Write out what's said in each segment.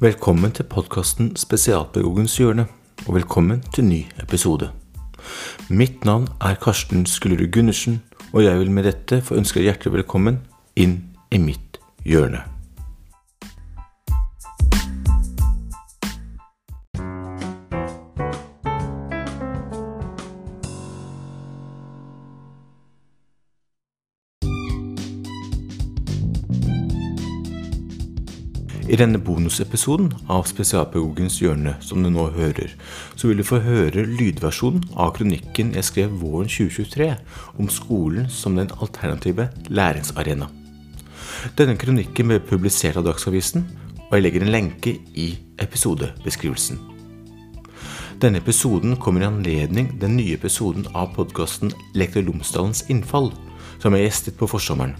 Velkommen til podkasten Spesialpedagogens hjørne, og velkommen til ny episode. Mitt navn er Karsten Skullerud Gundersen, og jeg vil med dette få ønske hjertelig velkommen inn i mitt hjørne. Denne bonusepisoden av Spesialpedagogens hjørne, som du nå hører, så vil du få høre lydversjonen av kronikken jeg skrev våren 2023 om skolen som den alternative læringsarena. Denne kronikken ble publisert av Dagsavisen, og jeg legger en lenke i episodebeskrivelsen. Denne episoden kommer i anledning den nye episoden av podkasten Lektor Lomsdalens innfall, som jeg gjestet på forsommeren.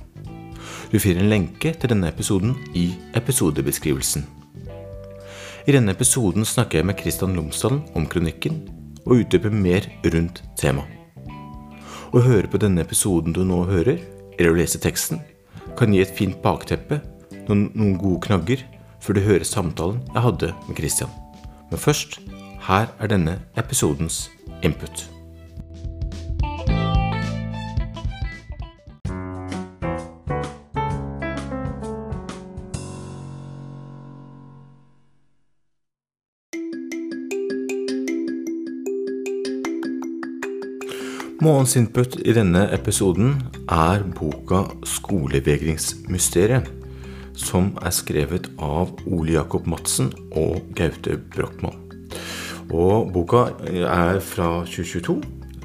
Du finner en lenke til denne episoden i episodebeskrivelsen. I denne episoden snakker jeg med Kristian Lomsdalen om kronikken, og utdyper mer rundt temaet. Å høre på denne episoden du nå hører, eller å lese teksten, kan gi et fint bakteppe, noen, noen gode knagger, før du hører samtalen jeg hadde med Kristian. Men først, her er denne episodens input. Månens input i denne episoden er boka 'Skolevegringsmysteriet', som er skrevet av Ole Jakob Madsen og Gaute Brochmann. Og boka er fra 2022,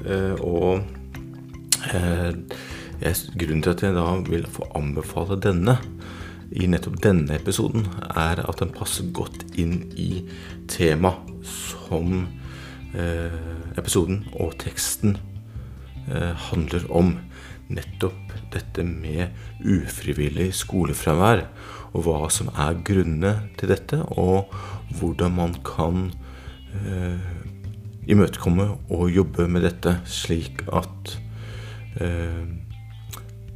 eh, og eh, grunnen til at jeg da vil få anbefale denne i nettopp denne episoden, er at den passer godt inn i temaet som eh, episoden og teksten handler om nettopp dette med ufrivillig skolefravær. Og hva som er grunnene til dette, og hvordan man kan eh, imøtekomme og jobbe med dette slik at eh,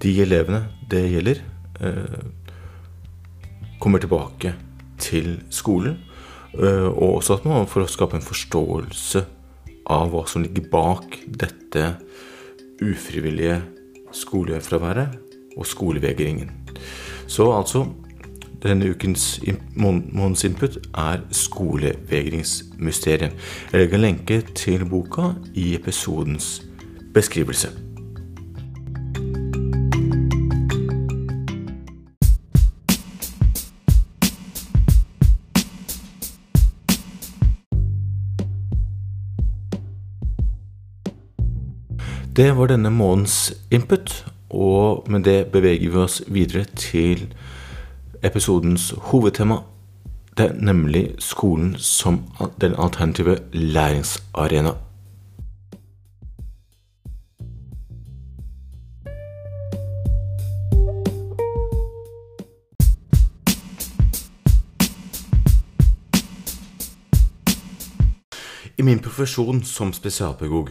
de elevene det gjelder, eh, kommer tilbake til skolen. Eh, og også at man for å skape en forståelse av hva som ligger bak dette ufrivillige skolefraværet og skolevegringen. Så altså denne ukens månedens input er skolevegringsmysteriet. Jeg legger en lenke til boka i episodens beskrivelse. Det var denne månedens input, og med det beveger vi oss videre til episodens hovedtema, det er nemlig skolen som den alternative læringsarena. I min profesjon som spesialpedagog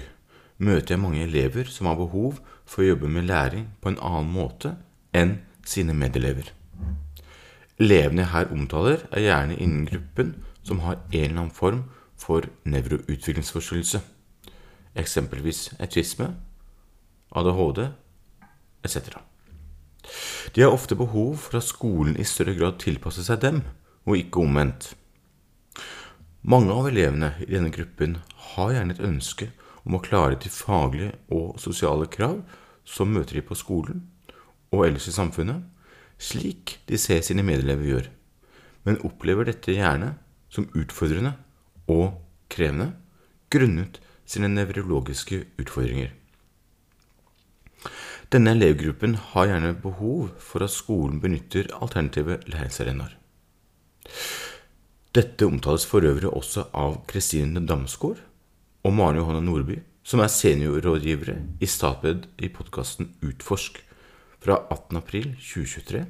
møter jeg mange elever som har behov for å jobbe med læring på en annen måte enn sine medelever. Elevene jeg her omtaler, er gjerne innen gruppen som har en eller annen form for nevroutviklingsforstyrrelse, eksempelvis autisme, ADHD etc. De har ofte behov for at skolen i større grad tilpasser seg dem, og ikke omvendt. Mange av elevene i denne gruppen har gjerne et ønske om å klare de faglige og sosiale krav som møter de på skolen og ellers i samfunnet, slik de ser sine medelever gjør, men opplever dette gjerne som utfordrende og krevende grunnet sine nevrologiske utfordringer. Denne elevgruppen har gjerne behov for at skolen benytter alternative læringsarenaer. Dette omtales for øvrig også av Kristine Damsgaard, og Maren Johanne Nordby, som er seniorrådgivere i Statped i podkasten Utforsk fra 18.4.2023,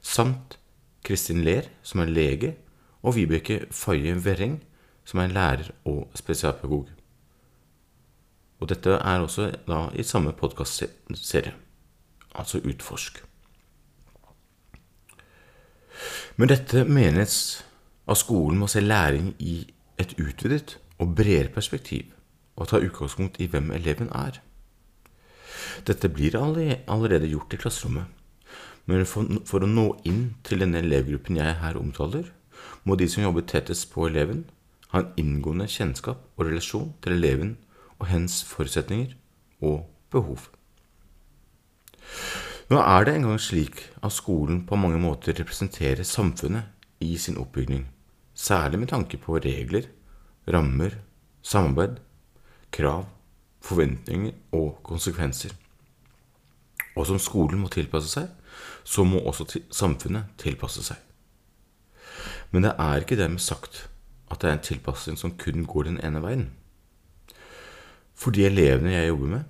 samt Kristin Ler, som er lege, og Vibeke Faye Werring, som er lærer og spesialpedagog. Og dette er også da i samme podkastserie, altså Utforsk. Men dette menes at skolen må se læring i et utvidet og bredere perspektiv, og ta utgangspunkt i hvem eleven er. Dette blir allerede gjort i klasserommet, men for å nå inn til denne elevgruppen jeg her omtaler, må de som jobber tettest på eleven, ha en inngående kjennskap og relasjon til eleven og hens forutsetninger og behov. Nå er det engang slik at skolen på mange måter representerer samfunnet i sin oppbygning, særlig med tanke på regler, rammer, samarbeid, krav, forventninger og konsekvenser. Og som skolen må tilpasse seg, så må også samfunnet tilpasse seg. Men det er ikke dermed sagt at det er en tilpasning som kun går den ene veien. For de elevene jeg jobber med,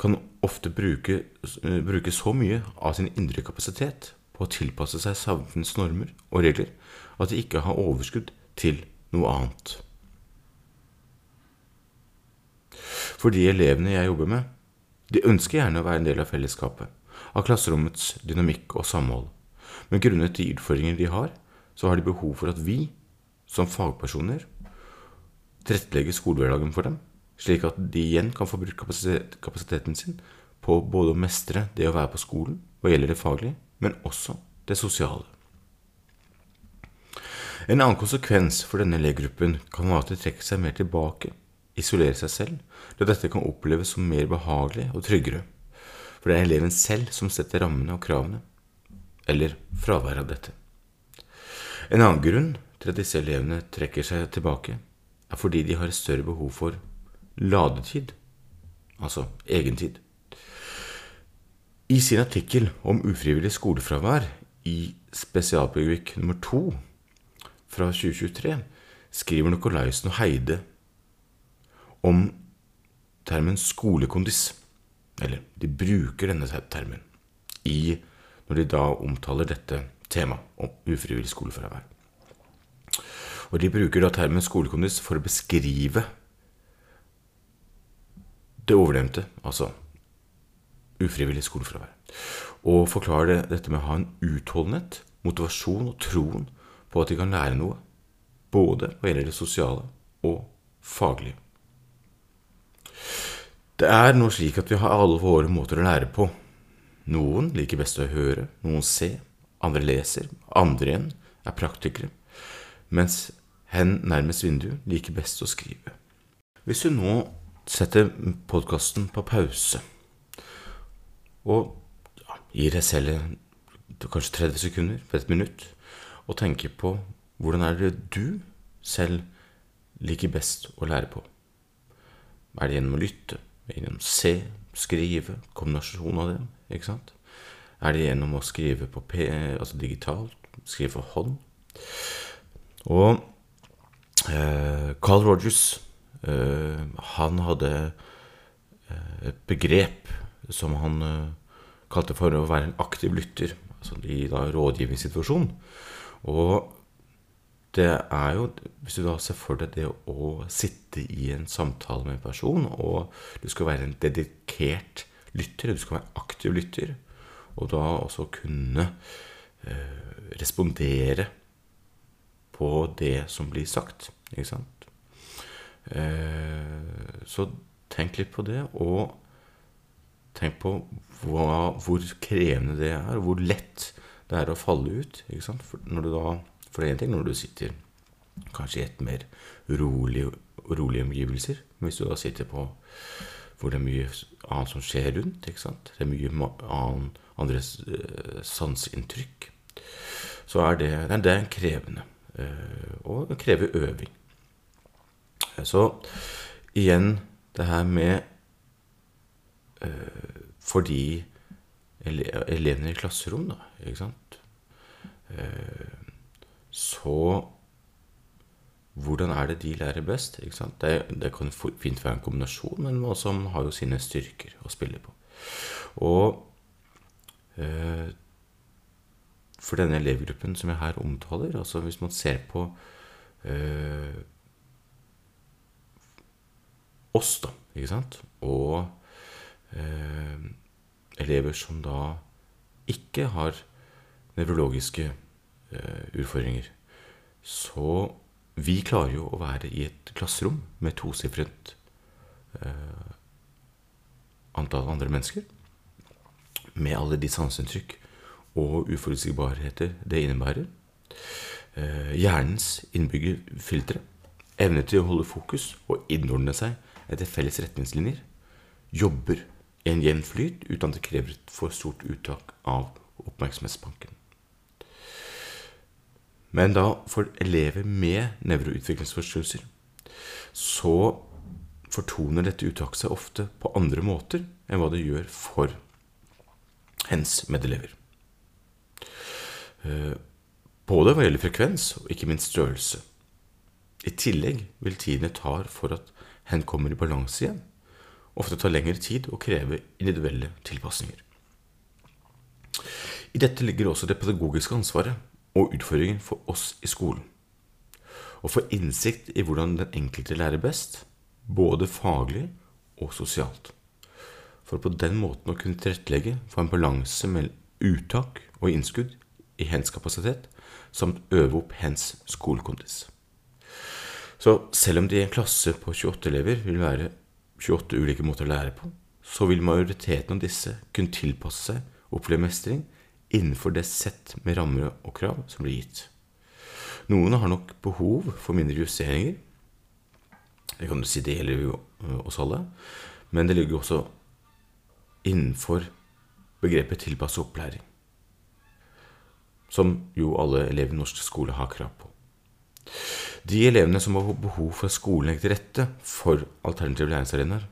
kan ofte bruke, bruke, så mye av sin indre kapasitet på å tilpasse seg samfunnets normer og regler at de ikke har overskudd til noe annet. For de elevene jeg jobber med, de ønsker gjerne å være en del av fellesskapet, av klasserommets dynamikk og samhold, men grunnet de utfordringer de har, så har de behov for at vi, som fagpersoner, tilrettelegger skolehverdagen for dem slik at de igjen kan få brukt kapasiteten sin på både å mestre det å være på skolen hva gjelder det faglige, men også det sosiale. En annen konsekvens for denne elevgruppen kan være at de trekker seg mer tilbake, isolerer seg selv, da dette kan oppleves som mer behagelig og tryggere. For det er eleven selv som setter rammene og kravene, eller fraværet av dette. En annen grunn til at disse elevene trekker seg tilbake, er fordi de har større behov for ladetid, altså egentid. I sin artikkel om ufrivillig skolefravær i Spesialpedagogikk nummer to fra 2023 skriver Nikolaisen og Heide om termen skolekondis. Eller de bruker denne termen i, når de da omtaler dette temaet om ufrivillig skolefravær. Og de bruker da termen skolekondis for å beskrive det overnevnte, altså ufrivillig skolefravær. Og forklarer dette med å ha en utholdenhet, motivasjon og troen på at de kan lære noe, både hva gjelder det sosiale og faglige. Det er nå slik at vi har alle våre måter å lære på. Noen liker best å høre, noen se, andre leser, andre igjen er praktikere, mens hen nærmest vinduet liker best å skrive. Hvis du nå setter podkasten på pause og ja, gir deg selv kanskje 30 sekunder, et minutt, og tenker på hvordan er det du selv liker best å lære på. Er det gjennom å lytte, gjennom se, skrive, kombinasjon av det? ikke sant? Er det gjennom å skrive på P, altså digitalt, skrive for hånd? Og eh, Carl Rogers Eh, han hadde eh, et begrep som han eh, kalte for å være en aktiv lytter, altså i da rådgivningssituasjonen. Og det er jo, hvis du da ser for deg det å sitte i en samtale med en person, og du skal være en dedikert lytter, du skal være aktiv lytter, og da også kunne eh, respondere på det som blir sagt. Ikke sant? Eh, så tenk litt på det, og tenk på hva, hvor krevende det er, og hvor lett det er å falle ut. Ikke sant? For, når du da, for det er én ting når du sitter kanskje i et mer rolig, rolige omgivelser, men hvis du da sitter på hvor det er mye annet som skjer rundt, ikke sant? det er mye annen, andres uh, sanseinntrykk, så er det, det er krevende. Uh, og det krever øving. Så igjen det her med fordi For de elevene i klasserom, da, ikke sant Så hvordan er det de lærer best? Det, det kan fint være en kombinasjon, men også har jo sine styrker å spille på. Og eh, for denne elevgruppen som jeg her omtaler, altså hvis man ser på eh, oss, da, ikke sant? Og eh, elever som da ikke har nevrologiske utfordringer, Så vi klarer jo å være i et klasserom med tosifret eh, antall andre mennesker. Med alle de sanseinntrykk og uforutsigbarheter det innebærer. Eh, hjernens innbyggerfiltre. Evne til å holde fokus og innordne seg etter felles retningslinjer. Jobber i en jevn flyt uten at det krever et for stort uttak av oppmerksomhetsbanken. Men da for elever med nevroutviklingsforstyrrelser så fortoner dette uttaket seg ofte på andre måter enn hva det gjør for hens medelever. Eh, både hva gjelder frekvens og ikke minst størrelse. I tillegg vil tiden det tar for at hen kommer i balanse igjen, ofte ta lengre tid og kreve individuelle tilpasninger. I dette ligger også det pedagogiske ansvaret og utfordringen for oss i skolen. Å få innsikt i hvordan den enkelte lærer best, både faglig og sosialt. For på den måten å kunne tilrettelegge for en balanse mellom uttak og innskudd i hens kapasitet, samt øve opp hens skolekondis. Så selv om det i en klasse på 28 elever vil være 28 ulike måter å lære på, så vil majoriteten av disse kunne tilpasse seg og oppleve mestring innenfor det sett med rammer og krav som blir gitt. Noen har nok behov for mindre justeringer. Det kan du si det gjelder jo øh, oss alle. Men det ligger også innenfor begrepet tilpasset opplæring. Som jo alle elever i norsk skole har krav på. De elevene som har behov for at skolen legger til rette for alternative læringsarenaer,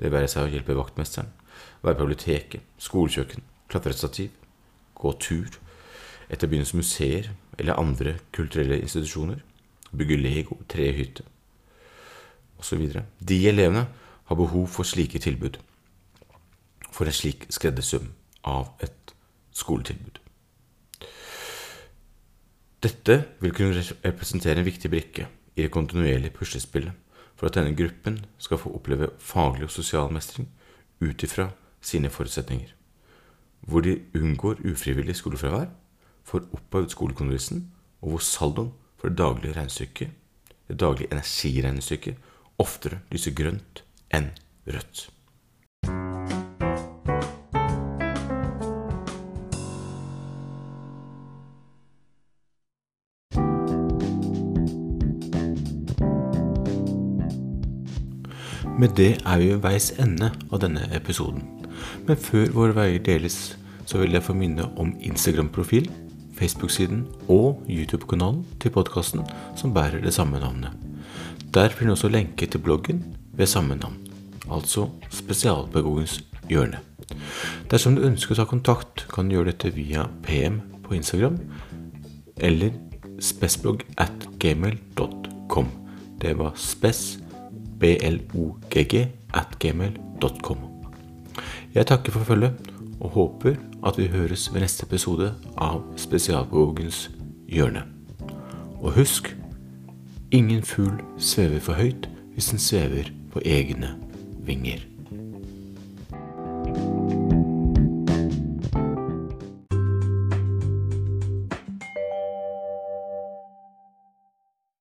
det være seg å hjelpe vaktmesteren, være på biblioteket, skolekjøkken, klatrestativ, gå tur, etter byens museer eller andre kulturelle institusjoner, bygge Lego, trehytte osv. De elevene har behov for slike tilbud, for en slik skreddersøm av et skoletilbud. Dette vil kunne representere en viktig brikke i det kontinuerlige puslespillet for at denne gruppen skal få oppleve faglig og sosial mestring ut ifra sine forutsetninger hvor de unngår ufrivillig skolefravær, får opphevet skolekongresen, og hvor saldoen for det daglige regnestykket, det daglige energiregnestykket, oftere lyser grønt enn rødt. Med det er vi ved veis ende av denne episoden. Men før våre veier deles, så vil jeg få minne om Instagram-profil, Facebook-siden og YouTube-kanalen til podkasten som bærer det samme navnet. Der finner du også lenke til bloggen ved samme navn, altså Spesialpedagogens hjørne. Dersom du ønsker å ta kontakt, kan du gjøre dette via PM på Instagram eller spesblogg at gmail.com. Det var spes, blogg, Jeg takker for følget og håper at vi høres ved neste episode av Spesialpedagogens hjørne. Og husk ingen fugl svever for høyt hvis den svever på egne vinger.